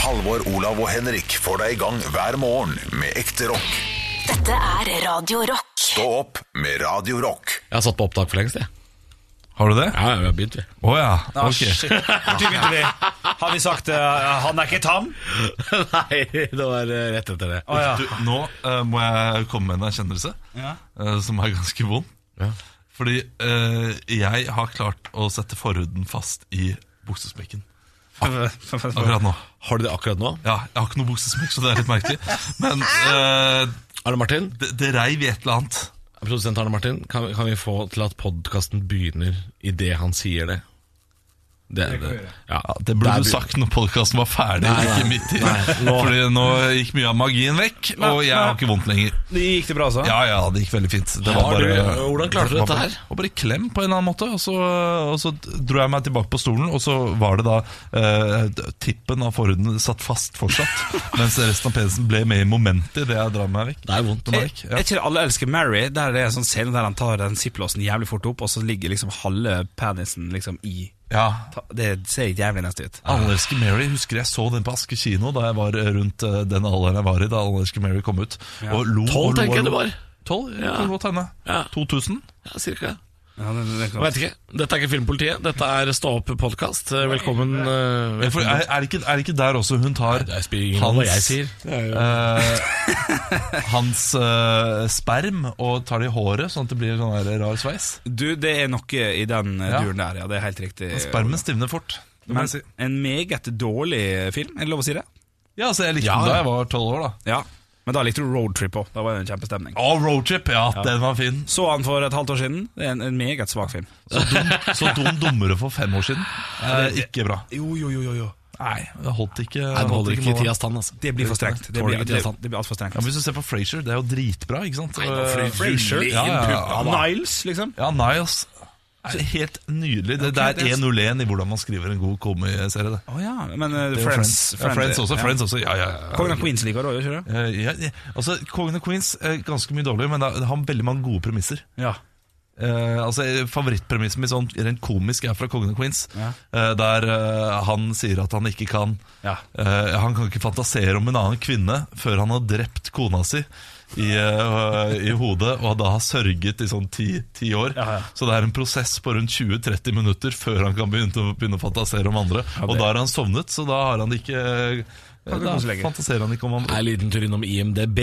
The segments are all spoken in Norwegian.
Halvor, Olav og Henrik får deg i gang hver morgen med ekte rock. Dette er Radio Rock. Stå opp med Radio Rock. Jeg har satt på opptak for lengst, jeg. Har du det? Ja, vi har begynt, vi. Å ja. Ah, ok. shit. Når begynte vi? Har vi sagt uh, 'han er ikke tam'? Nei, det var eh, rett etter det. Å ja. Du, nå eh, må jeg komme med en erkjennelse Ja. eh, som er ganske vond. Ja. Fordi eh, jeg har klart å sette forhuden fast i buksespekken. Akkurat nå. Har du det akkurat nå? Ja, Jeg har ikke noe buksesmekk, så det er litt merkelig. Men eh, Arne Martin, det, det reiv i et eller annet. produsent Arne Martin, kan, kan vi få til at podkasten begynner idet han sier det? Det, det, ja. Ja, det burde Der du sagt når podkasten var ferdig. Nei, nei. ikke midt i Nei, nå- Fordi nå gikk mye av magien vekk, og jeg har ikke vondt lenger. Det gikk det bra, altså? Ja, ja, det gikk veldig fint. Det Har du- hvordan klarte du dette her? Det var bare klem på en eller annen måte. Og så, og så dro jeg meg tilbake på stolen, og så var det da eh, tippen av forhuden satt fast fortsatt. mens resten av penisen ble med i momentet idet jeg drar meg vekk. Det er vondt. å merke. er ja. Jeg tror Alle elsker Mary? Der det er en sånn scene der han tar den zipplåsen jævlig fort opp, og så ligger liksom halve penisen liksom i ja. Det ser ikke jævlig nesten ut. Allerske Mary. Husker jeg så den på Aske kino da jeg var rundt eh, den alderen jeg var i da Allerske Mary kom ut. Ja. Og lo Tolv, og lo tenker jeg det var. Tolv? Ja. Ja. Kan godt hende. Ja. 2000? Ja, cirka. Ja, det, det Jeg vet ikke. Dette er ikke Filmpolitiet. Dette er Stå opp-podkast. Velkommen. eh, Ja, for velkommen. er, er, det ikke, er det ikke der også hun tar Det hans, ingen hva jeg sier. eh, hans uh, sperm og tar det i håret, sånn at det blir sånn der rar sveis? Du, det er noe i den eh, Ja. duren der, ja. Det er helt riktig. Spermen stivner fort. Men si. en meget dårlig film, er det lov å si det? Ja, altså Jeg likte Ja. den da jeg var tolv år. da Ja. Men da likte du Roadtrip òg. Da var det en kjempestemning. Å, Roadtrip! Ja, den var fin. Så han for et halvt år siden. Det er en, en meget svak film. Så dum, så dum dummere for fem år siden. Eh, ikke bra. Jo, jo, jo, jo, jo. Nei, det holdt ikke. Nei, det holder ikke i tidas tann, altså. Det blir for strengt. Det blir, det, det blir altfor strengt. Ja, Hvis du ser på Frasier, det er jo dritbra, ikke sant? Frasier? Ja, ja, ja. Niles, liksom. ja Niles. Er helt nydelig. Det, okay, det er er- 1-0-1 i hvordan man skriver en god komiserie. Oh, ja. Men uh, Friends, Friends, jo Friends, Ja, Friends også. Friends også, ja, ja, ja. Kongen av Queens liker du òg, ikke du? Eh, ja, ja. altså, Kongen av Queens er ganske mye dårlig, men det det har veldig mange gode premisser. Ja. Uh, altså Favorittpremissen min sånn rent komisk er fra Kongen av Queens. Ja. Uh, der uh, han sier at han ikke kan Ja. Han kan ikke fantasere om en annen kvinne før han har drept kona si i, uh, i hodet, og da har sørget i sånn ti, ti år. Ja, ja. Så det er en prosess på rundt 20-30 minutter før han kan begynne, å- begynne å fantasere om andre. Og da har han sovnet, så da har han ikke Da fantaserer han ikke om andre. En liten tur innom IMDb.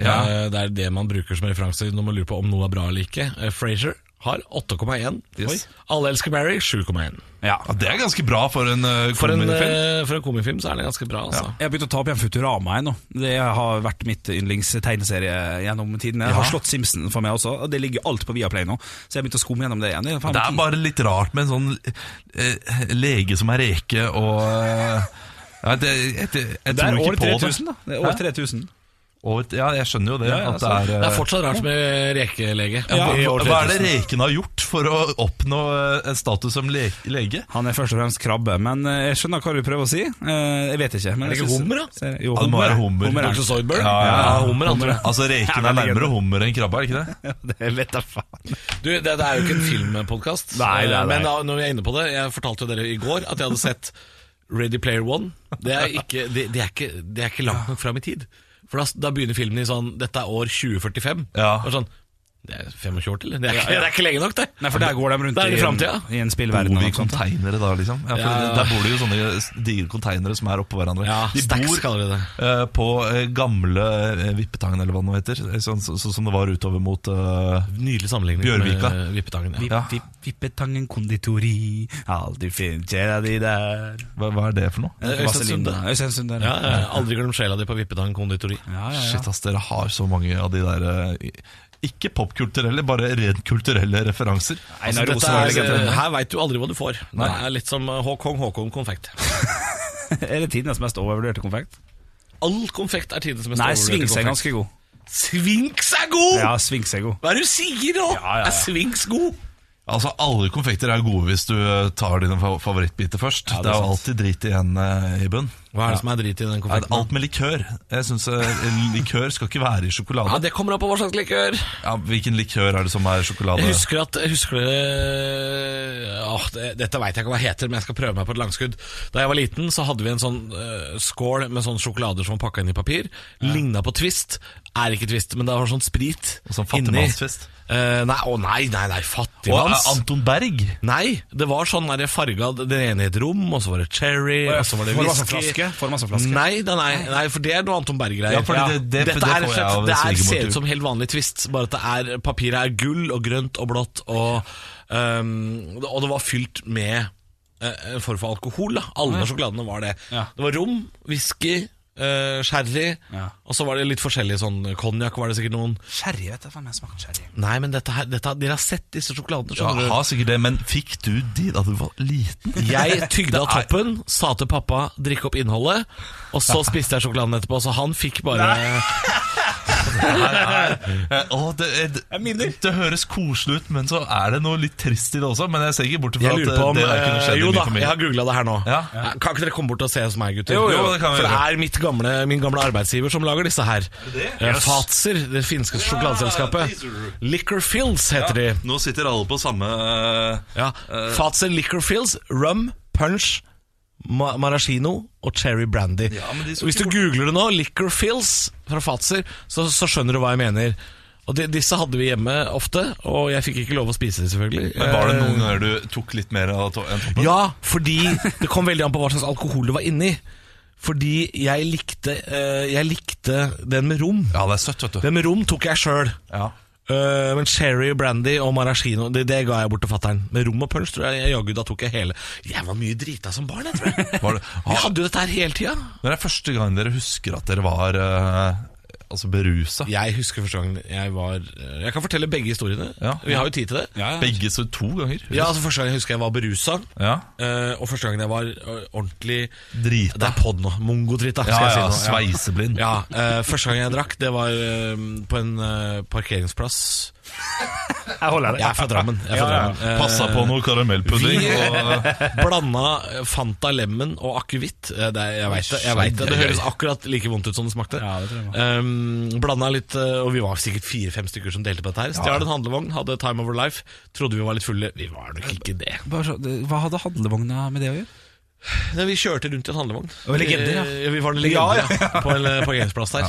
Ja. Eh, Det er det man bruker som referanse når man lurer på om noe er bra eller ikke. Eh, Frasier har 8,1. Yes. Alle elsker Mary 7,1. ja. Ja, det er ganske bra for en uh, For en, komediefilm. eh, for en komifilm så er det ganske bra. Altså. Jeg har begynt å ta opp igjen Futurama jeg, nå. Det har vært mitt yndlingstegneserie gjennom tiden. Jeg har slått Simpson for meg også, og det ligger alt på Viaplay nå. Så jeg har begynt å skumme gjennom det igjen. Det er, Det er bare litt rart med en sånn uh, lege som er reke og uh, ja, det, jeg, jeg, jeg det tror er ikke år på 3000, da. Det er år 3000. Og, ja, jeg skjønner jo det. Ja, ja, at det er, Det er eh, fortsatt rart med rekelege. ja, hva, er det reken har gjort for å oppnå eh, en status som le lege? Han er først og fremst krabbe, men eh, jeg skjønner hva du prøver å si. Eh, Jeg vet ikke. Men Er det ikke hummer, da? Jo, Ja, det må være hummer. hummer er- Dr. Zoidberg? Ja, ja, ja. hummer, andre. Altså Reken er nærmere hummer enn krabbe, er det ikke det? Ja, det vet jeg faen. Du, det, det er jo ikke en filmpodkast. Men da, når vi er inne på det Jeg fortalte jo dere i går at jeg hadde sett Ready Player One. Det er ikke, det, det er ikke, det er ikke langt nok fram i tid. For da, da begynner filmen i sånn Dette er år 2045. Ja. Og sånn, det er 25 år til, det. Er, ikke, det er ikke lenge nok, det. Nei, for der går de rundt i, i en spillverden. Bor vi i konteinere da, liksom? Ja, for Ja. Der bor det jo sånne digre konteinere som er oppå hverandre. Ja, De bor det. Uh, på eh, gamle eh, Vippetangen, eller hva det heter. Sånn så, så, som det var utover mot uh, Nydelig sammenligning Bjørvika. med Vippetangen. Ja. Vipp, Ja. Vippetangen konditori, aldri finner sjela di der. hva, hva er det for noe? Øystein Sunde. Ja, ja, aldri glem sjela di på Vippetangen konditori. Ja, ja, ja. Shit, ass, dere har så mange av de der eh, Ikke popkulturelle, bare rent kulturelle referanser. Nei, Altså, dette var er, her veit du aldri hva du får. Det er litt som Håkon Håkon konfekt. Er det tidenes mest overvurderte konfekt? All konfekt er tidenes mest Nei, overvurderte Swings er konfekt. ganske god. Svings er god! Ja, svings er god. Hva er det du sier nå? Ja, ja, ja. Er svings god? Altså, Alle konfekter er gode hvis du eh, tar dine favorittbiter først. Ja, det det, er er jo sant. alltid drit igjen eh, i bunn. Hva er det som er drit i den konfekten? Alt med likør. Jeg synes eh, Likør skal ikke være i sjokolade. Ja. Det kommer an på hva slags likør. Ja, hvilken likør er det som er sjokolade? Jeg husker at jeg husker det, åh, det Dette veit jeg ikke hva heter, men jeg skal prøve meg på et langskudd. Da jeg var liten, så hadde vi en sånn uh, skål med sånne sjokolader som var pakka inn i papir. Ligna på Twist. Er ikke Twist, men det var sånn sprit Sånn inni. Eh, nei, å nei, nei, nei, Og fattigmanns. eh, Anton Berg. Nei, det var sånn farga Den ene i et rom, og så var det cherry, og så var det whisky. Forma som. Nei, nei, nei, nei, for det er noe Anton Berg-greier. Ja, fordi det- det- Dette det er, rett og jeg slett- av det er, svigermor ser til. ut som helt vanlig Twist, bare at det er, papiret er gull og grønt og blått, og, ehm, og det var fylt med eh, en form for alkohol. Da. Alle sjokoladene var det. Ja. Det var rom, whisky, eh, sherry, Ja. og så var det litt forskjellig sånn konjakk var det sikkert noen. Sherry, vet du faen jeg smaker sherry. Nei, men dette her, dette, dere har sett disse sjokoladene, Ja, jeg har sikkert det, men fikk du de da du var liten? Jeg tygde av toppen, sa til pappa drikke opp innholdet, og så spiste jeg sjokoladen etterpå, så han fikk bare Å, det, det, det høres koselig ut, men så er det noe litt trist i det også. Men jeg ser ikke bort fra at om det kunne eh, skjedd Jo i min da, jeg har googla det her nå. Ja. Eh, Kan ikke dere komme bort og se hos meg, gutter? Jo, jo, det kan vi For det er mitt gamle, min gamle arbeidsgiver som lager disse her. Yes. Fatser, det finske sjokoladeselskapet. Liquor Fills heter de. Nå sitter alle på samme uh, Ja. Fatser Liquor Fills, rum, punch, maraschino og cherry brandy. Ja, men de skal Hvis du googler det nå, Liquor Fills fra Fatser, så, så skjønner du hva jeg mener. Og de, Disse hadde vi hjemme ofte, og jeg fikk ikke lov å spise dem, selvfølgelig. Men Var det Eh, noen ganger du tok litt mer av enn toppen? Ja, fordi det kom veldig an på hva slags alkohol det var inni. Fordi jeg likte, eh, jeg likte den med rom. Ja, det er søtt, vet du. Den med rom tok jeg sjøl. Ja. Men sherry, brandy og maraschino det, det ga jeg bort til fatter'n. Med rom og punch tror jeg jaggu da tok jeg hele. Jeg var mye drita som barn, jeg tror jeg. Var det, Vi jeg hadde jo dette her hele tida. når er første gang dere husker at dere var eh, altså berusa? Jeg husker første gang jeg var eh, Jeg kan fortelle begge historiene. Ja. Vi har jo tid til det. Ja, ja. Begge så to ganger? Ja, altså Første gang jeg husker jeg var berusa, Ja. eh, og første gang jeg var eh, ordentlig Drita. Det er pod nå. Mongodrita, skal jeg si ja, nå. sveiseblind. Ja, eh, Første gang jeg drakk, det var på en parkeringsplass. Jeg holder Jeg er fra Drammen. Jeg er fra Ja, ja. Drammen. Eh, Passa på noe karamellpudding. vi- Og, Blanda Fanta Lemon og akevitt. Eh, det er- Jeg veit det. Jeg vet det. det høres akkurat like vondt ut som det smakte. Ja, det tror jeg um, blanda litt, eh, og vi var sikkert fire-fem stykker som delte på dette her. Stjal en handlevogn, hadde time over life. Trodde vi var litt fulle. Vi var nok ikke det. Bare så, det- Hva hadde handlevogna med det å gjøre? Nei, vi kjørte rundt i en handlevogn. var legender, ja. Eh, Vi var en legender ja, på en eh, parkeringsplass der.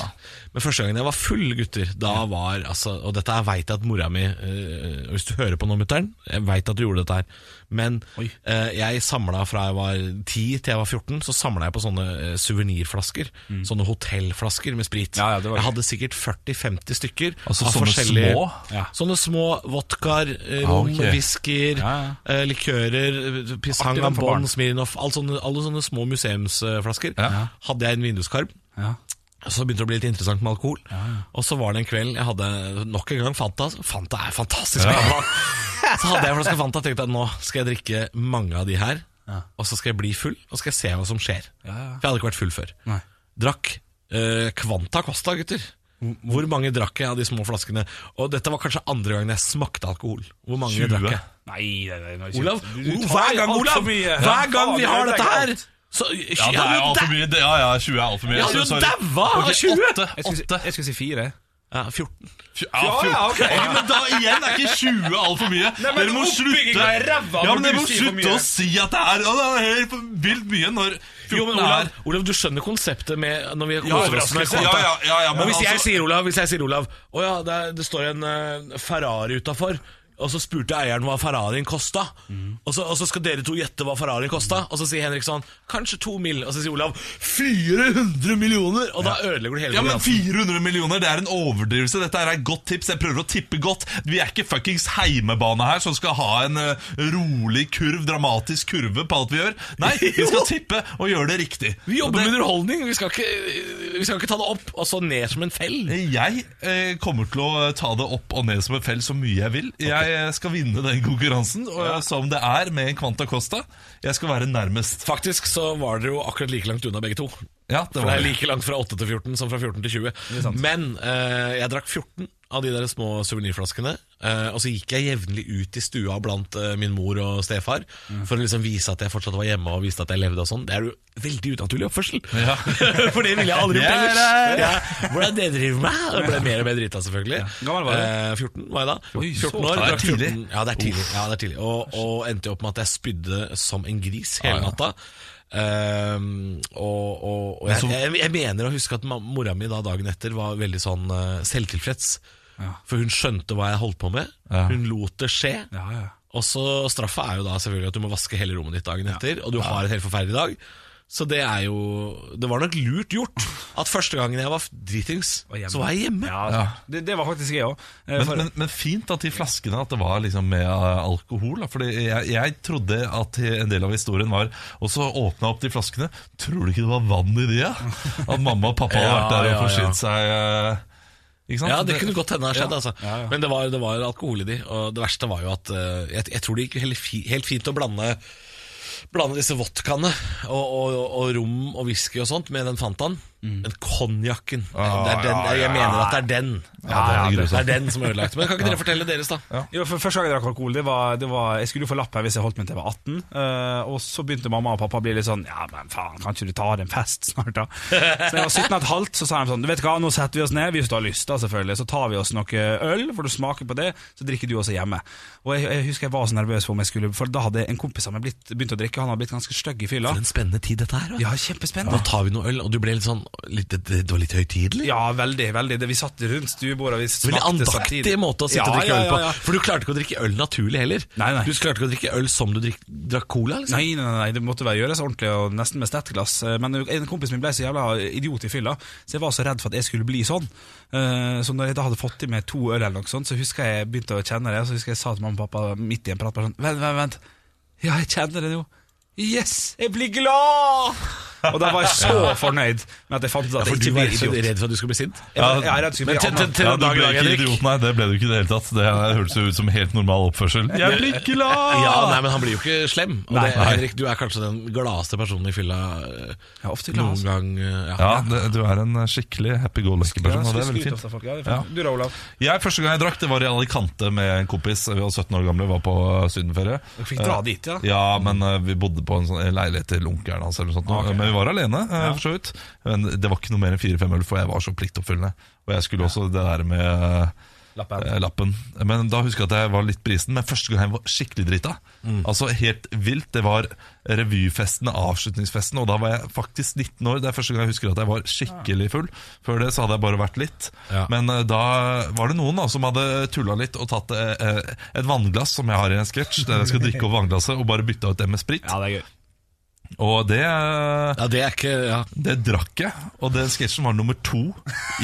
Men første gangen jeg var full, gutter, da var altså Og dette veit jeg at mora mi eh, Hvis du hører på nå, mutter'n, jeg veit at du gjorde dette her. Men eh, jeg samla fra jeg var 10 til jeg var 14, så samla jeg på sånne eh, suvenirflasker. Sånne hotellflasker med sprit. Mm. Ja, ja, jeg hadde sikkert 40-50 stykker. Altså av sånne forskjellige- små? Ja. Sånne små vodkaer, rom, Ah, rom, ok. whiskyer, Ja, ja. eh, likører, pisang, den for. Smirnoff alle sånne, alle sånne små museumsflasker. Hadde jeg en vinduskarm. Ja. Så begynte det å bli litt interessant med alkohol. Og så var det en kveld jeg hadde nok en gang Fanta. Fanta er fantastisk. Ja. Så hadde jeg en flaske Fanta og tenkte at nå skal jeg drikke mange av de her. Og så skal jeg bli full, og så skal jeg se hva som skjer. Ja, ja. For jeg hadde ikke vært full før. Nei. Drakk eh, Kvanta Costa, gutter. Hvor mange drakk jeg av de små flaskene? Og dette var kanskje andre gangen jeg smakte alkohol. Hvor mange 20. drakk jeg? Nei, nei, nei, Olav, hver gang, Olav, hver gang vi har dette her så, ja, det er altfor mye. Ja, ja, 20 er altfor mye. Jeg hadde jo daua av 20! 8, 8. Jeg skulle, si- åtte. jeg skulle si fire. Ja, 14. Ja, Ja, okay. Ja, men da igjen er ikke 20 altfor mye. men Dere må slutte er Ja, men dere må slutte å si at det er, ja, det er helt vilt mye når 14 Jo, men Olav, er Olav, du skjønner konseptet med når vi Ja, overraskelse. Kvanta. Ja, ja, ja, ja, men hvis jeg altså- sier Olav, hvis jeg sier Olav Å ja, det, er, det står en uh, Ferrari utafor. Og så spurte eieren hva Ferrarien kosta. Og, så, og så skal dere to gjette hva Ferrarien kosta. Og så sier Henrik sånn Kanskje to mill. Og så sier Olav 400 millioner! Og da ødelegger du hele Ja, men 400 millioner, det er en overdrivelse. Dette er et godt tips. Jeg prøver å tippe godt. Vi er ikke fuckings heimebane her som skal ha en uh, rolig kurv, dramatisk kurve på alt vi gjør. Nei, vi skal tippe og gjøre det riktig. Vi jobber det- med underholdning. Vi skal, ikke, vi skal ikke ta det opp og så ned som en fell. Jeg uh, kommer til å ta det opp og ned som en fell så mye jeg vil. Jeg eh, skal vinne den konkurransen, og, som det er med en Quanta Costa. Jeg skal være nærmest. Faktisk så var dere jo akkurat like langt unna begge to. Ja, det For det var er like langt fra 8 til 14 som fra 14 til 20. Men eh, jeg drakk 14 av de der små suvenirflaskene. eh, og så gikk jeg jevnlig ut i stua blant eh, min mor og stefar for å liksom vise at jeg fortsatt var hjemme og viste at jeg levde og sånn. Det er jo veldig unaturlig oppførsel. Ja. for det ville jeg aldri gjort er ellers. Ja, hvordan det driver med? Det ble mer og mer drita, selvfølgelig. Gammel var du? Eh, 14 var jeg da. Oi, så 14 år, det er drakk 14 tidlig. Ja, det er tidlig. Ja, det er tidlig. Og, og endte jo opp med at jeg spydde som en gris hele natta. Ehm, og og, og jeg, jeg, jeg mener å huske at mora mi da dagen etter var veldig sånn uh, selvtilfreds. For hun skjønte hva jeg holdt på med. Ja. Hun lot det skje. Ja, ja. Og så straffa er jo da selvfølgelig at du må vaske hele rommet ditt dagen etter, og du har en helt forferdelig dag. Så det er jo Det var nok lurt gjort at første gangen jeg var dritings, Var så var jeg hjemme. Ja, Ja. Det, det var faktisk jeg òg. Men, men, men fint at de flaskene At det var liksom med eh, alkohol da. Fordi jeg, jeg trodde at en del av historien var Og så jeg opp de flaskene Tror du ikke det var vann i de? Ja? At mamma og pappa hadde vært der og ja, ja. forsynt seg eh, Ikke sant? Ja, det kunne godt hende ha skjedd, Ja. altså. Ja, ja. Men det var, det var alkohol i de, og det verste var jo at eh, jeg, jeg tror det gikk helt, fi, helt fint å blande Blande disse vodkaene og, og, og rom og whisky og sånt med den Fantaen. Men konjakken det den, Jeg mener at det er den. Ja, det er det er den som er ødelagt. Men kan ikke dere fortelle deres, da? Jo, for Første gang jeg drakk alkohol, det var, det var Jeg skulle jo få lapp her hvis jeg holdt meg til jeg var 18. Uh, og så begynte mamma og pappa å bli litt sånn Ja, men faen, kan ikke du ta deg en fest snart, da? Så jeg var 17 og halvt, så sa de sånn Du vet hva, nå setter vi oss ned, hvis du har lyst, da, selvfølgelig. Så tar vi oss noe øl, for du smaker på det, så drikker du også hjemme. Og jeg, jeg husker jeg var så nervøs for om jeg skulle For da hadde en kompis av meg blitt, begynt å drikke, han hadde blitt ganske stygg i fylla. For en spennende tid dette her. da. Ja, Nå kjempespennende. tar vi noe øl, og du ble litt sånn litt, det, det var litt høytidelig? Ja, veldig. veldig det, Vi satt rundt stuebordet, og vi Veldig smakte andaktig samtidig. måte å sitte og drikke øl på. For du klarte ikke å drikke øl naturlig heller. Nei, nei. Du klarte ikke å drikke øl som du drikk, drakk cola. liksom Nei, nei, nei, det måtte være gjøres ordentlig og nesten med stetteglass. Eh, Men en kompis min ble så jævla idiot i fylla, så jeg var så redd for at jeg skulle bli sånn. Eh, Så når jeg da hadde fått i meg to øl, eller noe sånt, så husker jeg begynte å kjenne det. Så husker jeg sa til mamma og pappa midt i en prat bare sånn Vent, vent, vent. Ja, jeg kjenner det nå. Yes! Jeg blir glad! Og da var jeg så fornøyd med at jeg fant ut at for jeg du ikke var idiot. Du var redd for at du skulle bli sint? Ja, jeg er redd skulle Men bli til- til- til- Ja, du ble ikke idiot, nei. Det ble du ikke i det hele tatt. Det hørtes jo ut som helt normal oppførsel. Jeg blir glad! Ja, nei, men han blir jo ikke slem. Og det. Henrik, du er kanskje den gladeste personen i fylla jeg Ja, ofte glad, noen altså. gang. eh, Ja. Ja, det, du er en skikkelig happy-go-lucky-person, og det er veldig fint. Folk. Ja, er fint. Du da, Olav? Jeg, Første gang jeg drakk, det var i Alicante med en kompis. Vi var 17 år gamle, var på sydenferie. Dere fikk dra dit, ja? Ja, men vi bodde på en sånn leilighet til onkelen hans. Eller noe sånt, Ok. Vi var alene, ja. for så vidt. Men det var ikke noe mer enn fire-fem øl, for jeg var så pliktoppfyllende. Og jeg skulle også det der med uh, Lappen. eh, lappen. Men da husker jeg at jeg var litt brisen. Men første gang jeg var skikkelig drita, altså helt vilt, det var revyfesten, avslutningsfesten. Og da var jeg faktisk 19 år. Det er første gang jeg husker at jeg var skikkelig full. Før det så hadde jeg bare vært litt. Ja. Men eh, da var det noen da som hadde tulla litt og tatt eh, eh, et vannglass som jeg har i en sketsj, der jeg skal drikke opp vannglasset, og bare bytta ut det med sprit. Ja, det er gøy. Og det, ja, det er ikke ja. det drakk jeg, og den sketsjen var nummer to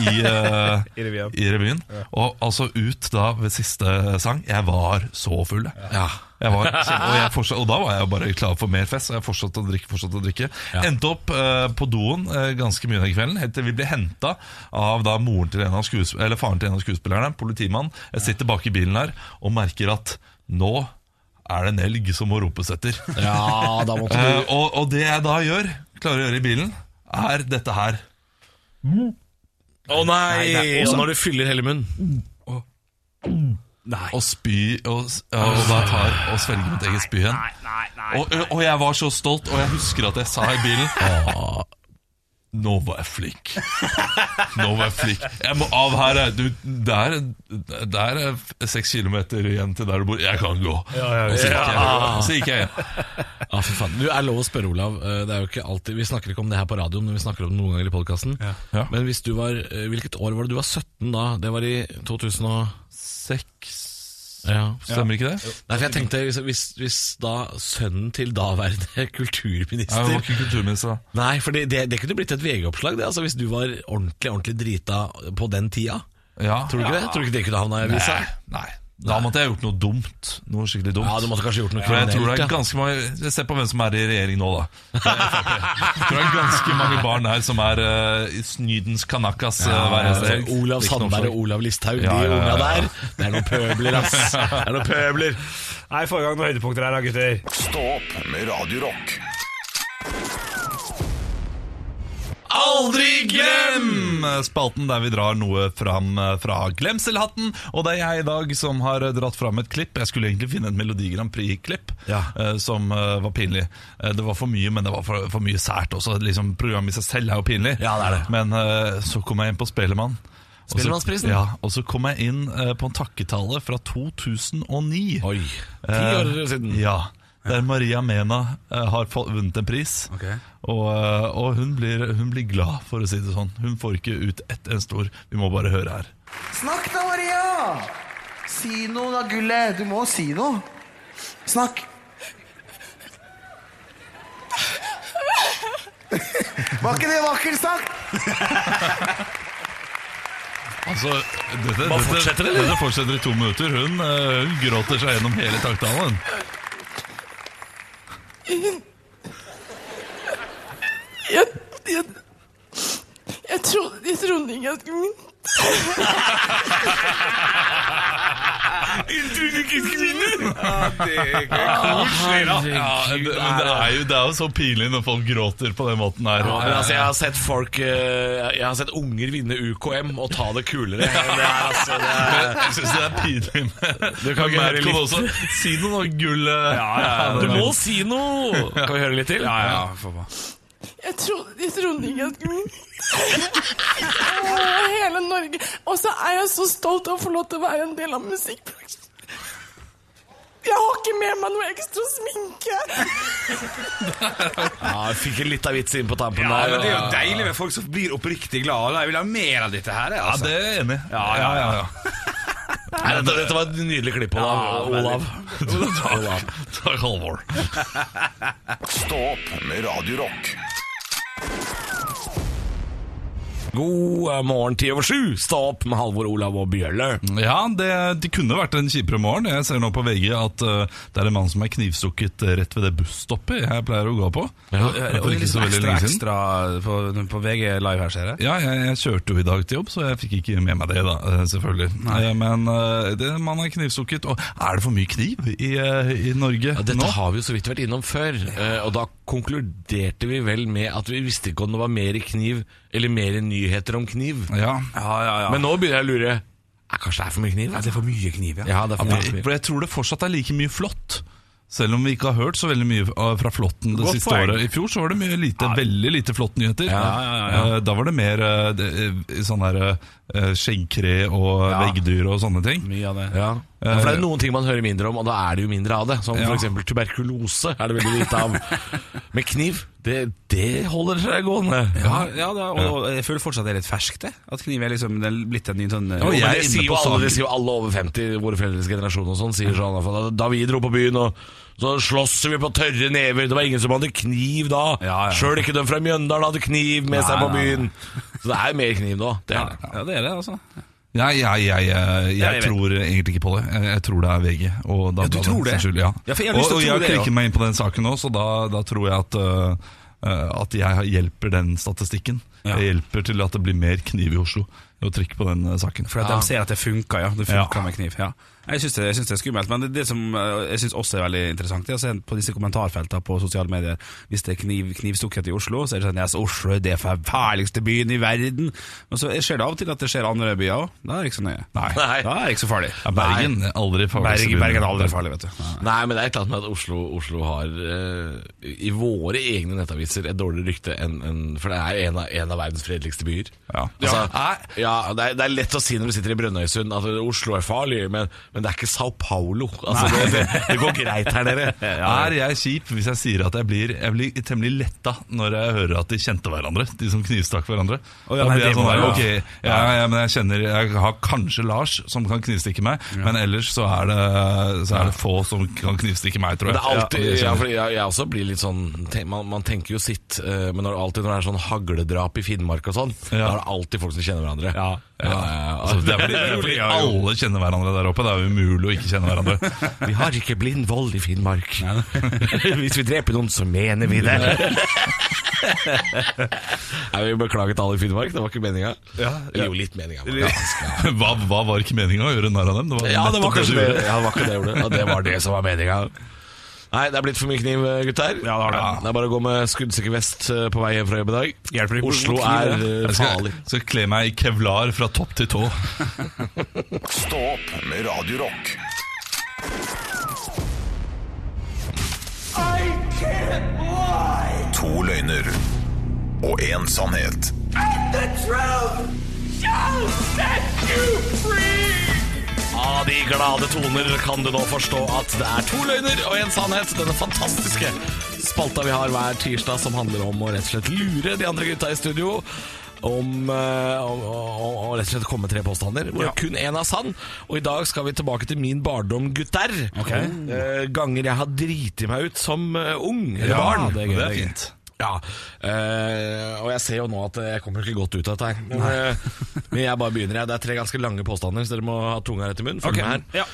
i, eh, I revyen. i revyen. Og altså ut da ved siste sang. Jeg var så full. jeg. ja. Jeg var, og, jeg fortsatt, og da var jeg bare klar for mer fest, og jeg fortsatte å drikke. fortsatte å drikke Ja. Endte opp uh, på doen uh, ganske mye den kvelden, helt til vi ble henta av da moren til en av skuesp- eller faren til en av skuespillerne, politimann. Jeg sitter bak i bilen her og merker at nå er det en elg som må ropes etter. ja, da måtte Eh, du og, og det jeg da gjør, klarer å gjøre i bilen, er dette her. Å nei! Nei, det er også- Og når du fyller hele munnen. Nei. Og spy og, ja, og da tar og svelger mitt eget spy igjen. Nei, nei, nei. Og, og jeg var så stolt, og jeg husker at jeg sa i bilen «Åh, Nå var jeg flink. Nå var jeg flink. Jeg må av her. Du, det, er, det er seks kilometer igjen til der du bor. Jeg kan gå. Så gikk jeg, igjen så gikk jeg hjem. Ja, faen. Du er lov å spørre, Olav. Eh, Det er jo ikke alltid Vi snakker ikke om det her på radioen, men vi snakker om det noen ganger i podkasten. Ja. Men hvis du var eh, Hvilket år var det du var 17 da? Det var i 2000 og Seks ja. Stemmer ikke det? Nei, for jeg tenkte hvis, hvis, da sønnen til daværende Jeg var kulturminister ikke kulturminister da. Nei, for det, det, det kunne blitt et VG-oppslag, det. Altså Hvis du var ordentlig ordentlig drita på den tida. Ja. Tror du ikke det? Tror du ikke det kunne havna i avisa? Nei. Nei. Da måtte jeg gjort noe dumt. Noe skikkelig dumt. Ja, du måtte kanskje gjort noe For jeg tror det er ganske mange Se på hvem som er i regjering nå, da. Jeg tror det er ganske mange barn her som er uh, i snydens kanakas uh, hver eneste helg. Olav Sandberg og Olav Listhaug, Ja, de unga der. Det er noen pøbler, ass. Det er noen pøbler. Nei, Få i gang noen høydepunkter her, da, gutter. Stå opp med Radio Rock. Aldri glem! Spalten der vi drar noe fram eh, fra glemselhatten. Og det er jeg i dag som har eh, dratt fram et klipp. Jeg skulle egentlig finne et Melodi Grand Prix-klipp Ja. eh, som var pinlig. Det var for mye, men det var for, for mye sært også. Liksom, programmet i seg selv er jo pinlig. Ja, det er det. Men så kom jeg inn på Spelemann. Og Spellemannsprisen? Ja, og så kom jeg inn på en takketale fra 2009. Oi. Ti år siden. Ja, der Maria Mena eh, har vunnet en pris. Okay. Og, eh, og hun, blir, hun blir glad, for å si det sånn. Hun får ikke ut ett eneste ord. Vi må bare høre her. Snakk da, Maria! Si noe da, gullet. Du må si noe. Snakk. Var ikke det vakkert sagt? Altså, dette, dette, fortsetter, dette fortsetter i to minutter. Hun, eh, hun gråter seg gjennom hele takttalen. Jeg, jeg, jeg, trodde, jeg trodde ikke jeg skulle Ja, det, men det er, jo, det er jo så pinlig når folk gråter på den måten her. Ja, men altså, jeg har sett folk eh, Jeg har sett unger vinne UKM og ta det kulere. Det er, altså, det er, Jeg syns det er pinlig med, Du kan med Madcon litt- også. Si noe nå, gullet. Ja, du må si noe! Kan vi høre litt til? Ja, ja, på. Jeg trodde, jeg trodde ikke at Åh, Hele Norge. Og så er jeg så stolt av å få lov til å være en del av musikkbransjen. Jeg har ikke med meg noe ekstra sminke. Ja, jeg fikk en liten vits inn på tampen Ja, der. men Det er jo deilig med folk som blir oppriktig glade. Jeg vil ha mer av dette her. Altså. Ja, det er jeg enig Ja, Ja, ja, ja. Nei, dette, dette var et nydelig klipp, Olav. Ja, Olav. Takk, takk, Halvor. Stå opp med Radio God eh, morgen, ti over sju. Stå opp med Halvor, Olav og Bjølle. Ja, det, det kunne vært en kjipere morgen. Jeg ser nå på VG at uh, det er en mann som er knivstukket uh, rett ved det busstoppet jeg pleier å gå på. Ja. det Og ikke litt så veldig ekstra, lenge siden. ekstra på, på VG Live her, ser jeg. Ja, jeg, jeg kjørte jo i dag til jobb, så jeg fikk ikke med meg det, da, eh, selvfølgelig. Nei. Men uh, det, man er knivstukket. Og er det for mye kniv i, uh, i Norge Ja, dette nå? har vi jo så vidt vært innom før, eh, og da konkluderte vi vel med at vi visste ikke om det var mer kniv eller mer nyheter om kniv. Ja. Ja, ja, ja. Men nå begynner jeg å lure. Kanskje det er for mye kniv? Ja, det er for mye kniv, ja. Ja, det er for Ja, mye kniv. for jeg tror det fortsatt er like mye flott. Selv om vi ikke har hørt så veldig mye uh, fra Flåtten det Godt siste poeng. året. I fjor så var det mye lite, veldig lite Flått-nyheter. Ja, Eh, Da var det mer eh, sånn der uh, skjeggkre og Ja. veggdyr og sånne ting. Mye av det. Ja. ja, for det er noen ting man hører mindre om, og da er det jo mindre av det. Som Ja. for eksempel tuberkulose er det veldig lite av. Men kniv, det, det holder seg gående. Ja, ja da, og, og jeg føler fortsatt det er litt ferskt, det. At kniv er liksom det er blitt en ny sånn Jo, jeg er det sier jo alle, det sier jo alle over 50, våre foreldres generasjon og sånn, sier sånn Da vi dro på byen og så slåss vi på tørre never, det var ingen som hadde kniv da. Ja, ja. Sjøl ikke de fra Mjøndalen hadde kniv med seg på nei, byen. Så det er mer kniv nå. Det er det. Ja, det er det, altså. Ja, jeg, jeg, jeg, jeg, tror egentlig ikke på det. Jeg, jeg tror det er VG. Og Ja, du tror det? skyld, ja. Ja, for jeg har lyst til og, å og tro jeg klikket meg inn på den saken nå, så da, da tror jeg at, uh, at jeg hjelper den statistikken. Ja. Jeg hjelper til at det blir mer kniv i Oslo. Å trykke på den uh, saken. For at de ser at det funker, ja. Det funker Ja. med kniv. Ja. Jeg syns det, synes det er skummelt. Men det, det som eh, jeg synes også er veldig interessant, det er å se på disse kommentarfeltene på sosiale medier. Hvis det er kniv, knivstukket i Oslo, så er det sånn yes, Oslo er det forferdeligste byen i verden. Men så skjer det av og til at det skjer andre byer òg. Da er det ikke så nøye. Nei. Nei. Da er det ikke så farlig. Ja, Bergen aldri farlig. Bergen, er aldri farlig, vet du. Nei. Nei, men det er klart med at Oslo, Oslo har eh, i våre egne nettaviser et dårligere rykte enn en, For det er en av, en av verdens fredeligste byer. Ja. Altså, Ja. det, er, det er lett å si når du sitter i Brønnøysund at Oslo er farlig, men, men det er ikke Sao Paulo. Altså, det, det, det går greit her nede. Er jeg kjip hvis jeg sier at jeg blir, jeg blir temmelig letta når jeg hører at de kjente hverandre? De som knivstakk hverandre. Oh, da blir jeg sånn der, ok, men jeg kjenner Jeg har kanskje Lars som kan knivstikke meg, men ellers så er, det, så er det få som kan knivstikke meg, tror jeg. det er alltid, jeg jeg, jeg også blir litt sånn Man, man tenker jo sitt, eh, men når, alltid når det er sånn hagledrap i Finnmark og sånn, da er det alltid folk som kjenner hverandre. Ja. Ja, ja, ja. Altså, det er fordi, det er fordi alle kjenner hverandre der oppe. Det er umulig å ikke kjenne hverandre. Vi har ikke blind vold i Finnmark. Hvis vi dreper noen, så mener vi det. Nei, vi beklager til alle i Finnmark, det var ikke meninga. Eller jo, litt meninga. ja. Hva, hva var ikke meninga å gjøre narr av dem? Det var Ja, det var kanskje det. Ja, det var ikke det jeg gjorde. Ja, det var det som var meninga. Nei, det er blitt for mye kniv, gutter. Ja, det har det. Det er bare å gå med skuddsikker vest eh, på vei hjem fra jobb i dag. Hjelper ikke Oslo kniv, er eh, Jeg skal, skal kle meg i kevlar fra topp til tå. Stå opp med Radio Rock. To løgner og én sannhet. Av de glade toner kan du nå forstå at det er to løgner og en sannhet. Denne fantastiske spalta vi har hver tirsdag som handler om å rett og slett lure de andre gutta i studio. Om eh, å å rett og slett komme tre påstander, hvor Ja. kun én er sann. Og i dag skal vi tilbake til min barndom, gutter. Okay. Uh, ganger jeg har driti meg ut som eh, ung eller Ja, barn. det er gøy, det er fint. Ja, eh, og jeg ser jo nå at jeg kommer ikke godt ut av dette her. Men, eh, men jeg bare begynner. jeg. Det er tre ganske lange påstander, så dere må ha tunga rett i munnen. Følg med her. Ja.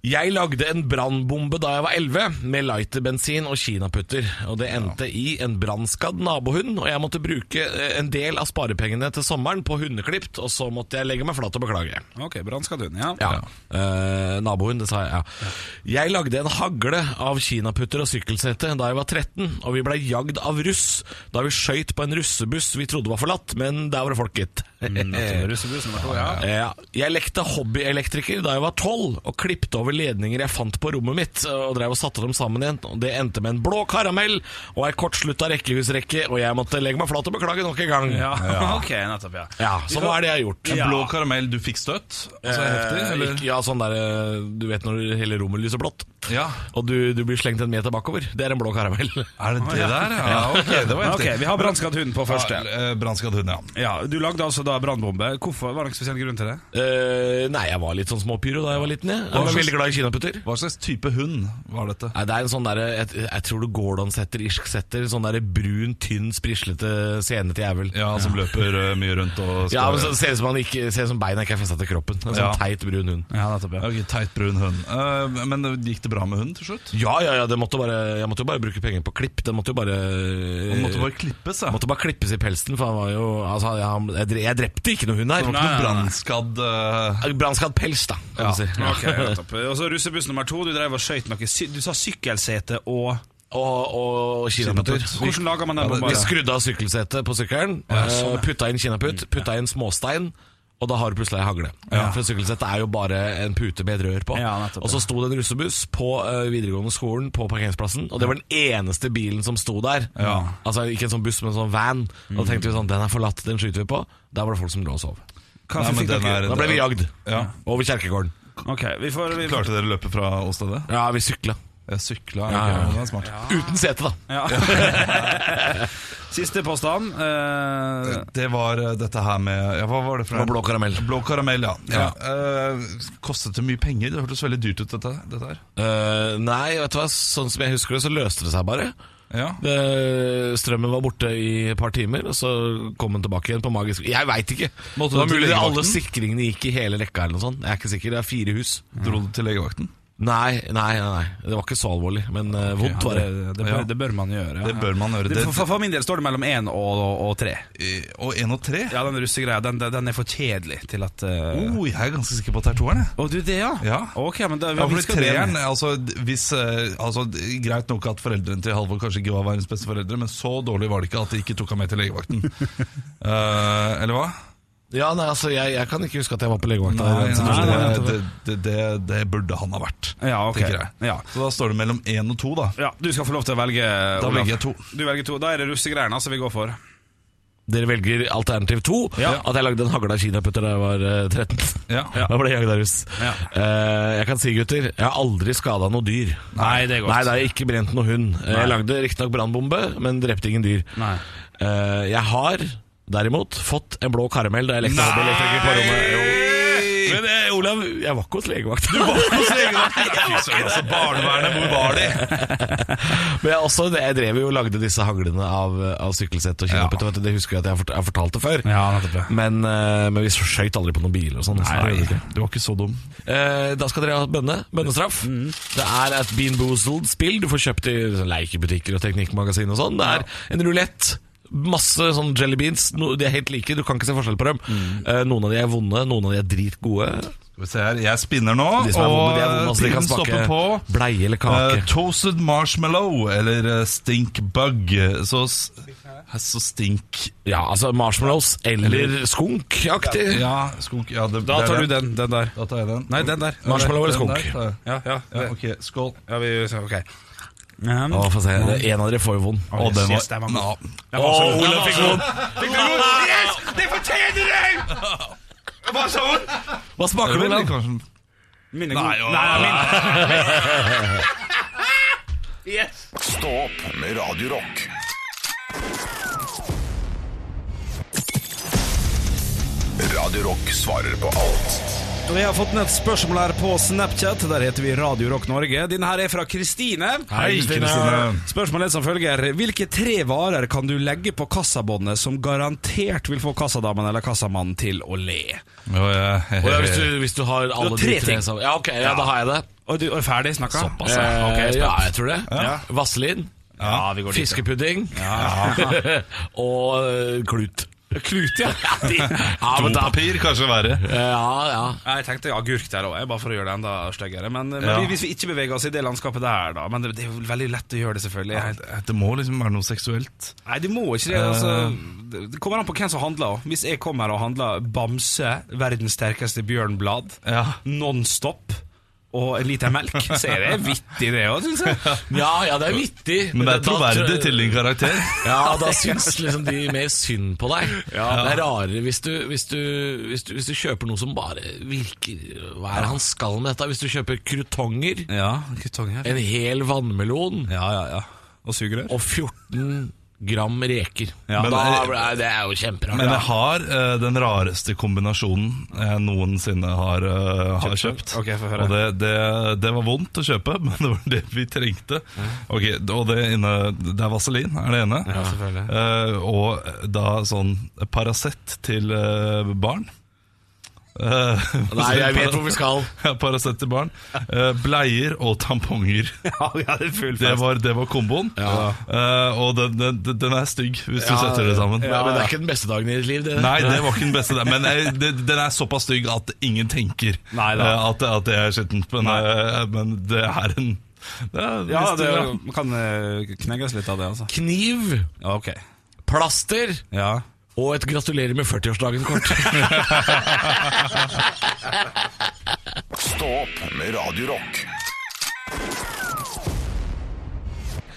Jeg lagde en brannbombe da jeg var 11, med lighterbensin og kinaputter. Og det endte i en brannskadd nabohund, og jeg måtte bruke eh, en del av sparepengene til sommeren på hundeklipt, og så måtte jeg legge meg flat og beklage. Ok, brannskadd ja. Ja. Eh, nabohund, det sa jeg. Ja. Jeg lagde en hagle av kinaputter og sykkelsete da jeg var 13, og vi blei jagd av russ da vi skøyt på en russebuss vi trodde var forlatt, men der var det folk, gitt. Russebuss nummer to, ja. Ja, jeg lekte hobbyelektriker da jeg var tolv, og klippte over ledninger jeg fant på rommet mitt, og drev og satte dem sammen igjen. Og Det endte med en blå karamell og ei kortslutta rekkehusrekke, og jeg måtte legge meg flat og beklage nok en gang. Ja, ok, nettopp, ja. Ja, Så hva er det jeg har gjort? En Blå karamell, du fikk støt? Altså heftig, Eh, eller? Ja, sånn der eh, Du vet når hele rommet lyser blått, Ja. og du, du blir slengt en meter bakover. Det er en blå karamell. Er det det der? Ja, ok, det var heftig. vi har brannskadd hund på første. Ja, eh, Brannskadd hund, ja. Ja, Du lagde altså da brannbombe. Hvorfor? Var det ikke spesiell grunn til det? Uh, nei, jeg var litt sånn småpyro da jeg var liten. Jeg, jeg var veldig glad i kinaputter. Hva slags type hund var dette? Nei, det er en sånn der, jeg, jeg tror det Gordon-setter, irsk-setter. Sånn der brun, tynn, sprislete, senete jævel. Ja, Som løper uh, mye rundt og Ja, men så ser det ut som, ikke, ser som beina ikke er festa til kroppen. En sånn Ja. teit, brun hund. Ja, nettopp, ja. Ok, Teit brun hund. Uh, men gikk det bra med hunden til slutt? Ja, ja, ja, det måtte bare, jeg måtte jo bare bruke penger på klipp. Det måtte jo bare Han måtte bare klippes, ja. måtte bare klippes i pelsen, for han var jo altså, jeg, jeg, jeg drepte ikke noe hund her. Det var ikke noe brannskadd uh... Brannskadd pels, da, kan Ja. du si. Ok, nettopp. Og så russebuss nummer to. Du drev og skøyt noe sy Du sa sykkelsete og Og, og kinaputt. Hvordan lager man den bomba? Vi skrudde av sykkelsetet på sykkelen, eh, putta inn kinaputt, putta inn småstein. Og da har du plutselig ei hagle. For sykkelsettet er jo bare en pute med et rør på. Ja, og så sto det en russebuss på eh, videregående skolen på parkeringsplassen, og det var den eneste bilen som sto der. Altså Ikke en sånn buss, men en sånn van. Og da tenkte vi sånn, den er forlatt, den skyter vi på. Der var det folk som lå og sov. Nei, fikk den dere? er- Da ble vi jagd. Ja. Over kjerkegården. Ok, vi får, vi. Klarte dere å løpe fra åstedet? Ja, vi sykla. Jeg sykla. Ja, ja. ja. Det er smart. Uten sete, da. Ja. Siste påstand. Eh, Det var eh, dette her med Hva var det for blå karamell. Blå karamell, ja. ja. Eh, kostet det mye penger? Det hørtes veldig dyrt ut, dette, dette her. Eh, nei, vet du hva, sånn som jeg husker det, så løste det seg bare. Ja. Det, strømmen var borte i et par timer, og så kom den tilbake igjen på magisk Jeg veit ikke! Måtte det var mulig alle sikringene gikk i hele rekka. eller noe sånt Jeg er ikke sikker. Det er fire hus. Dro du til legevakten? Nei, nei, nei. Det var ikke så alvorlig, men okay, vondt var det, det. det, bør, Ja. det bør man gjøre. Ja. Det bør man gjøre. Det, for, for, for min del står det mellom én og, og, og tre. Eh, Og én og tre? Ja, Den russegreia den, den er for kjedelig til at uh... Oh, jeg er ganske sikker på at det er toeren. Å, du det, ja? Ja. Ok, men da, Ja, det treeren, altså, hvis, eh, altså, Greit nok at foreldrene til Halvor kanskje ikke var verdens beste foreldre, men så dårlig var det ikke at de ikke tok ham med til legevakten. uh, eller hva? Ja, nei, altså, jeg, jeg kan ikke huske at jeg var på legevakta. Nei, i nei, det, det, det, det burde han ha vært, Ja, okay. tenker jeg. Ja. Så da står det mellom én og to, da. Ja, Du skal få lov til å velge. Da Olav. velger jeg to. Du velger to. Da er det russegreiene altså, vi går for. Dere velger alternativ to. Ja. At jeg lagde en hagla kinaputter da jeg var eh, 13. Ja. Da ble jeg jagd av russ. Ja. Uh, jeg kan si, gutter, jeg har aldri skada noe dyr. Nei, det er godt. Nei, det er ikke brent noe hund. Nei. Jeg lagde riktignok brannbombe, men drepte ingen dyr. Nei. Uh, jeg har derimot fått en blå karamell da jeg lekte hobbyelektriker på rommet. Jo. Men eh, Olav, jeg var ikke hos legevakta. Fy søren, altså, barnevernet, hvor var de? Men jeg, også, jeg drev jo og lagde disse haglene av, av sykkelsett og kinaputter. Ja. Det husker jeg at jeg har fort- jeg har fortalt det før. Ja, det. Men, eh, men vi skøyt aldri på noen biler og sånn. ikke. Du var ikke så dum. Eh, da skal dere ha bønne. Bønnestraff. Det er et Bean Boozled-spill du får kjøpt i leikebutikker lekebutikker og teknikkmagasin og sånn. Det er en rulett. Masse sånn jelly beans. No, de er helt like, du kan ikke se forskjell på dem. Eh, noen av de er vonde, noen av de er dritgode. Skal vi se her, Jeg spinner nå, og de vonde, altså, de kan stopper på. bleie eller kake. Uh, toasted marshmallow eller eh, stink bug. Så, så stink Ja, altså marshmallows eller skunkaktig. Ja, skunk. Ja, det, Da tar du den. Den der. Da tar jeg den. Nei, den der. Marshmallow eller skunk? der. Ja, ja. Ja, ok, skål. ja vi, Um, Å, få se. Det- En av dere får jo vond. Å, den yes, den var var. Ja. Å, Olav fikk vond! Yes! Det fortjener du! Hva sa hun? Hva smaker det, Olav? Kanskje Min er Nei, ja. å, Nei, min. Stå opp med Radio Rock. Radio Rock svarer på alt Og Vi har fått ned et spørsmål her på Snapchat. Der heter vi Radio Rock Norge. Denne her er fra Kristine. Hei, Kristine. Spørsmålet er som følger. Hvilke tre varer kan du legge på kassabåndet som garantert vil få kassadamen eller kassamannen til å le? Oh, ja. Å, ja, hvis, du, hvis du har alle tre de tre ting. sammen. Ja, ok, ja, da har jeg det. Og du er ferdig snakka? Såpass, ja. ja. Jeg er ja, jeg tror det. Ja. Vaselin. Ja, vi går dit. Fiskepudding. og øh, klut. Klut, ja. Ja, de, ja, Dopapir kanskje verre. ja, ja. Jeg tenkte agurk der òg, bare for å gjøre det enda styggere. Men, men Ja. hvis vi ikke beveger oss i det landskapet der, da Men det, det er jo veldig lett å gjøre det, selvfølgelig. Ja, Det må liksom være noe seksuelt. Nei, det må ikke det. Altså, det det kommer an på hvem som handler. også. Hvis jeg kommer og handler Bamse, verdens sterkeste bjørnblad, Ja. Nonstop og en liter melk, så er det vittig, det òg, syns jeg. Ja, ja, det er vittig. Men det er troverdig til din karakter. Ja, da syns liksom de mer synd på deg. Ja. Det er rarere hvis du, hvis, du, hvis, du, hvis du kjøper noe som bare virker Hva er det han skal med dette? Hvis du kjøper krutonger, Ja, krutonger. en hel vannmelon Ja, ja, ja. Og sugerør. og 14 gram reker. Ja. Men da, det- er jo kjemperart. Men jeg har uh, den rareste kombinasjonen jeg noensinne har, uh, har kjøpt. Ok, få høre. Og det, det, det var vondt å kjøpe, men det var det vi trengte. Okay, Og det, inne, det er vaselin, er det ene. Ja, selvfølgelig. Eh, og da sånn Paracet til barn. Eh, Nei, jeg vet hvor vi skal. Ja, Paracet til barn. Eh, bleier og tamponger. Ja, ja, det Det var, det var komboen. Eh, og den, den, den er stygg, hvis du setter det sammen. Ja, men det er ikke den beste dagen i ditt liv. Det. Nei, det var ikke den beste dagen. Men jeg, det, den er såpass stygg at ingen tenker Nei eh, at, at det er skittent. Men, men det er en det er, Ja, det kan knegges litt av det, altså. Kniv, Ja, ok. plaster Ja. Og et gratulerer med 40-årsdagen-kort. Stå opp med Radio Rock.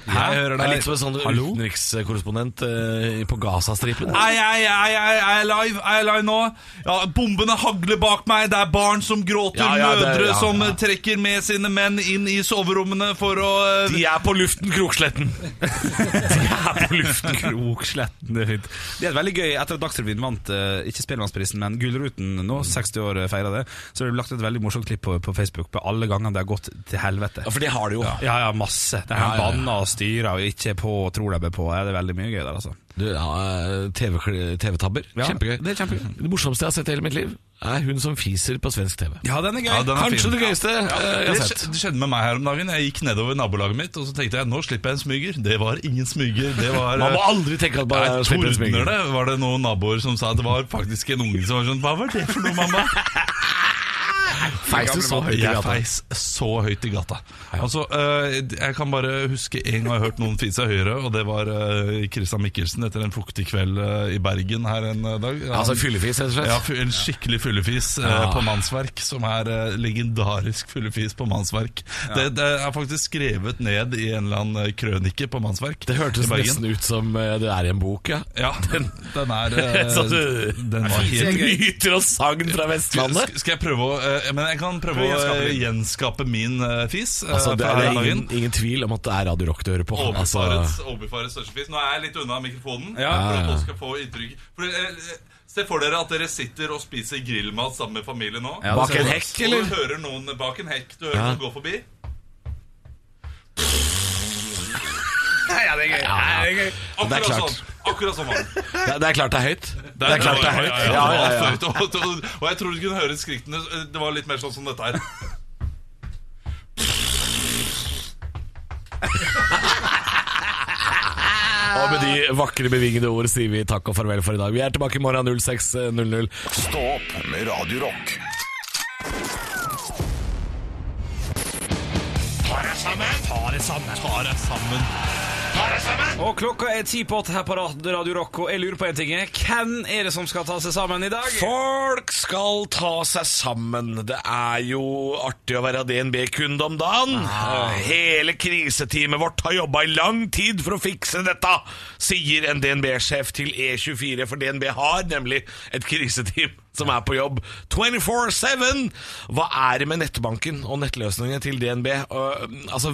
Jeg hører deg litt som en sånn utenrikskorrespondent eh, på Gazastripen. Ei, ei, ei, ei, jeg er live, jeg er live nå. Ja, Bombene hagler bak meg. Det er barn som gråter, Ja, ja, det- mødre ja, som ja. eh, trekker med sine menn inn i soverommene for å eh, De er på luften, Kroksletten. De er på luften. Kroksletten, det er fint. Det er veldig gøy. Etter at Dagsrevyen vant eh, ikke Spellemannsprisen, men Gullruten nå, 60 år feira det, så har de lagt et veldig morsomt klipp på, på Facebook på alle gangene det har gått til helvete. Ja, for det har de jo. Ja, ja, masse. Det er Ja, ja, ja. banna og styrer og ikke er på og tror de er på. Ja, det er veldig mye gøy der, altså. Du, ja, eh, TV TV-tabber. Ja, Kjempegøy. det er kjempegøy. Det morsomste jeg har sett i hele mitt liv, er hun som fiser på svensk TV. Ja, den er gøy. Ja, den er Kanskje fin. det gøyeste ja. jeg har sett. det skjedde med meg her om dagen. Jeg gikk nedover nabolaget mitt, og så tenkte jeg nå slipper jeg en smyger. Det var ingen smyger. Det var Man må eh, aldri tenke at bare Nei, slipper en smyger. det, var det noen naboer som sa at det var faktisk en unge som var sånn Hva var det for noe, mamma? Feis du så høyt i Jeg feis så høyt i gata. Altså, eh, Jeg kan bare huske en gang jeg har hørt noen fise høyere, og det var eh, Christian Mikkelsen etter en fuktig kveld eh, i Bergen her en dag. Han- Altså fyllefis, rett og slett? ja, En skikkelig fyllefis Ja. på mannsverk, som er legendarisk fyllefis på mannsverk. Det, det er faktisk skrevet ned i en eller annen krønike på mannsverk. Det hørtes nesten ut som det er i en bok, ja. Ja, den, den er Den var helt Myter og sagn fra Vestlandet. skal, skal jeg prøve å Men jeg kan prøve å gjenskape eh, gjenskape min uh, fis. eh, Altså, det er ingen, ingen tvil om at det er Radio Rock du hører på. Altså, største fis. Nå er jeg litt unna mikrofonen. Ja. For at dere skal få inntrykk for, Se for dere at dere sitter og spiser grillmat sammen med familie nå. Ja, bak en hekk, Og eller? du hører noen bak en hekk Du hører Ja. noen gå forbi ja, det er gøy. Ja, ja. Det. Det er Akkurat klart. sånn. Akkurat sånn som han. Det, det er klart det er høyt. Det er klart det er høyt. Ja, ja, ja. Det Og, jeg tror du kunne høre skriktene. Det var litt mer sånn som dette her. Og med de vakre, bevingede ord sier vi takk og farvel for i dag. Vi er tilbake i morgen 06.00. Stå opp med Radio Rock. Ta deg sammen! Ta deg sammen! Ta det sammen. Og klokka er ti på åtte her på Radio Rock, og jeg lurer på en ting. Hvem er det som skal ta seg sammen i dag? Folk skal ta seg sammen. Det er jo artig å være DNB-kunde om dagen. Ah. Hele kriseteamet vårt har jobba i lang tid for å fikse dette, sier en DNB-sjef til E24, for DNB har nemlig et kriseteam som er på jobb 24-7. Hva er det med nettbanken og nettløsningene til DNB? Uh, altså,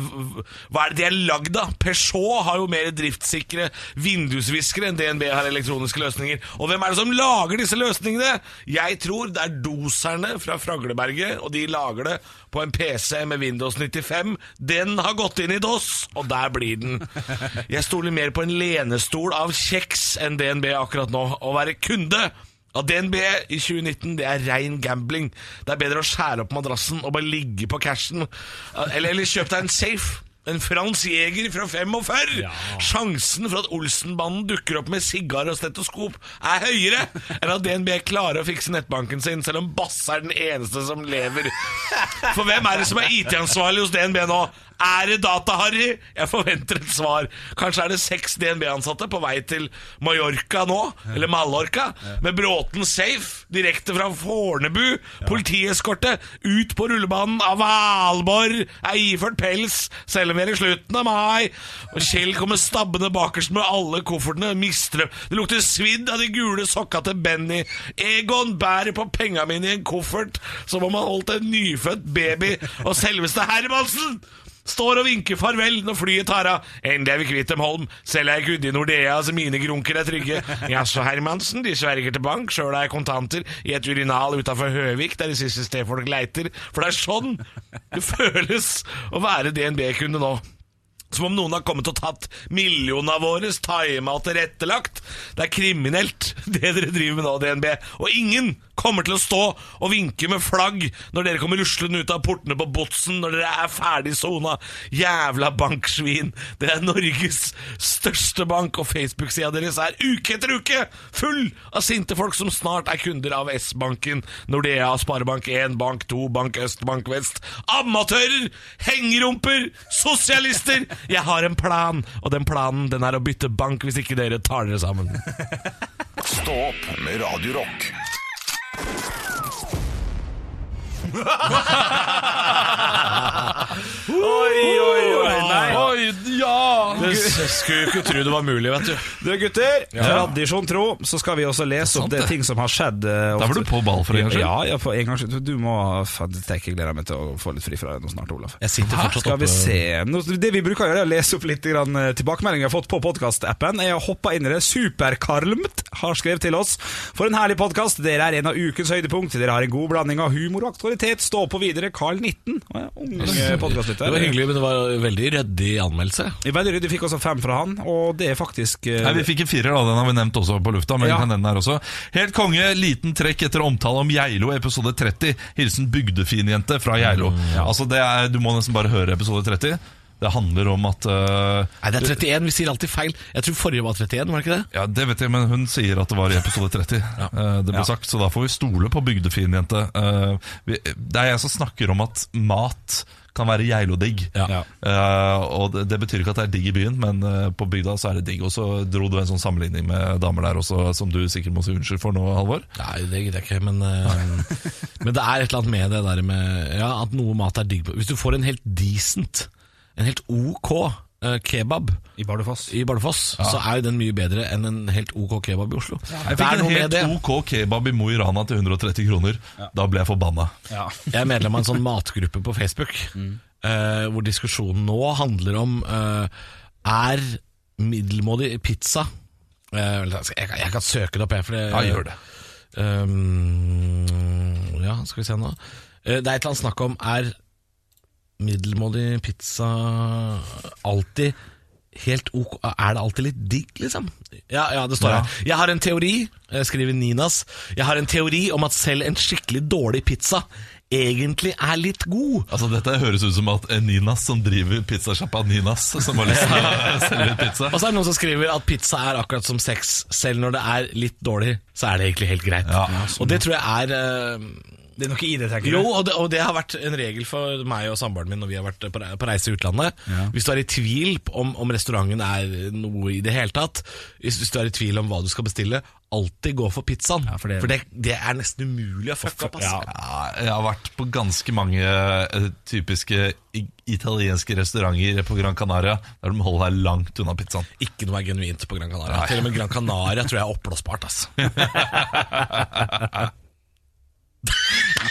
hva er det de er lagd av? Peugeot har jo mer driftssikre vindusviskere enn DNB har elektroniske løsninger. Og hvem er det som lager disse løsningene? Jeg tror det er doserne fra Fragleberget, og de lager det på en PC med Windows 95. Den har gått inn i DOS, og der blir den. Jeg stoler mer på en lenestol av kjeks enn DNB akkurat nå. Å være kunde av DNB i 2019, det er rein gambling. Det er bedre å skjære opp madrassen og bare ligge på cashen. Eller, eller kjøp deg en safe. En Frans Jæger fra 45! Sjansen for at Olsenbanden dukker opp med sigar og stetoskop, er høyere enn at DNB klarer å fikse nettbanken sin, selv om Basse er den eneste som lever. For hvem er det som er IT-ansvarlig hos DNB nå? Er det Data-Harry? Jeg forventer et svar. Kanskje er det seks DNB-ansatte på vei til Mallorca nå, eller Mallorca, med Bråten safe, direkte fra Fornebu. Politieskorte ut på rullebanen av Valborg, er iført pels, selv er i slutten av mai. Og Kjell kommer stabbende bakerst med alle koffertene, mister. Det lukter svidd av de gule sokka til Benny. Egon bærer på penga mine i en koffert som om han holdt en nyfødt baby, og selveste Hermansen Står og vinker farvel når flyet tar av. Endelig er vi kvitt dem, Holm. Selv er jeg kunde i Nordea, så mine grunker er trygge. Jaså, Hermansen, de sverger til bank, sjøl har jeg kontanter i et urinal utafor Høvik, der de siste stedfolk leiter. For det er sånn det føles å være DNB-kunde nå. Som om noen har kommet og tatt millionene våre, tima og tilrettelagt. Det er kriminelt, det dere driver med nå, DNB. Og ingen kommer til å stå og vinke med flagg når dere kommer ruslende ut av portene på Botsen når dere er ferdig sona. Jævla banksvin. Det er Norges største bank, og Facebook-sida deres er uke etter uke full av sinte folk som snart er kunder av S-banken, Nordea, Sparebank1, Bank 2, Bank Øst, Bank Vest. Amatører! Hengerumper! Sosialister! Jeg har en plan, og den planen den er å bytte bank hvis ikke dere tar dere sammen. Stå opp med Radio Rock. Oi, oi, oi, nei. Oi, ja! Det skulle jo ikke tro det var mulig, vet du. Du, gutter, tradisjon tro, så skal vi også lese opp det ting som har skjedd. eh, Da var du på ball for en gangs skyld. Ja, ja, for en gangs skyld. Du må Jeg det er gleder meg til å få litt fri fra deg nå snart, Olaf. Jeg sitter fortsatt Skal vi se Det vi bruker å gjøre, er å lese opp litt grann, eh, tilbakemeldinger jeg har fått på podkastappen. Jeg har hoppa inn i det. Superkarmt har skrevet til oss. For en herlig podkast. Dere er en av ukens høydepunkt. Dere har en god blanding av humor og aktualitet. Stå på videre, Carl 19. Ja, podkastlytter. Det var hyggelig, men det var veldig ryddig anmeldelse. Veldig ryddig. Fikk også fem fra han, og det er faktisk eh, Nei, Vi fikk en firer, da. Den har vi nevnt også på lufta. Men Ja. kan den her også Helt konge. Liten trekk etter omtale om Geilo, episode 30. Hilsen bygdefinjente fra Geilo. Altså, det er, Du må nesten bare høre episode 30. Det handler om at uh, Nei, det er 31. Vi sier alltid feil. Jeg tror forrige var 31, var det ikke det? Ja, Det vet jeg, men hun sier at det var i episode 30. Eh, det ble Ja. sagt, Så da får vi stole på bygdefinjente. Uh, det er jeg som snakker om at mat kan være Geilo-digg. Ja. Eh, og det, det betyr ikke at det er digg i byen, men på bygda så er det digg. Og så dro du en sånn sammenligning med damer der også, som du sikkert må si unnskyld for nå, Halvor. Nei, det gidder jeg ikke, men, men det er et eller annet med det der med ja, at noe mat er digg på Hvis du får en helt decent, en helt ok eh, kebab I Bardufoss. i Bardufoss, så er jo den mye bedre enn en helt ok kebab i Oslo. Jeg det fikk er en noe med helt det. ok kebab i Mo i Rana til 130 kroner. Da ble jeg forbanna. Ja. Jeg er medlem av en sånn matgruppe på Facebook, eh, hvor diskusjonen nå handler om eh, Er middelmådig pizza eh, vel, jeg, kan- jeg kan søke det opp, jeg. For det, Ja, gjør det. Um, ja, skal vi se nå. Eh, det er et eller annet snakk om Er middelmådig pizza alltid helt ok Er det alltid litt digg, liksom? Ja, ja det står Ja. her. Jeg har en teori, skriver Ninas. Jeg har en teori om at selv en skikkelig dårlig pizza egentlig er litt god. Altså Dette høres ut som at Ninas som driver pizzasjappa Ninas, som har lyst til å selge pizza. Og så er det noen som skriver at pizza er akkurat som sex. Selv når det er litt dårlig, så er det egentlig helt greit. Ja, og det tror jeg er eh, Det er noe i det, tenker Jo, og det, og det har vært en regel for meg og samboeren min når vi har vært på, reise i utlandet. Ja. Hvis du er i tvil om, om restauranten er noe i det hele tatt, hvis, hvis du er i tvil om hva du skal bestille, alltid gå for pizzaen. Ja, for for, det- det, det, er nesten umulig å fucke opp. Ja. Jeg har vært på ganske mange eh, typiske italienske restauranter på Gran Canaria der de holder deg langt unna pizzaen. Ikke noe er genuint på Gran Canaria. Til og med Gran Canaria tror jeg er oppblåsbart. ass.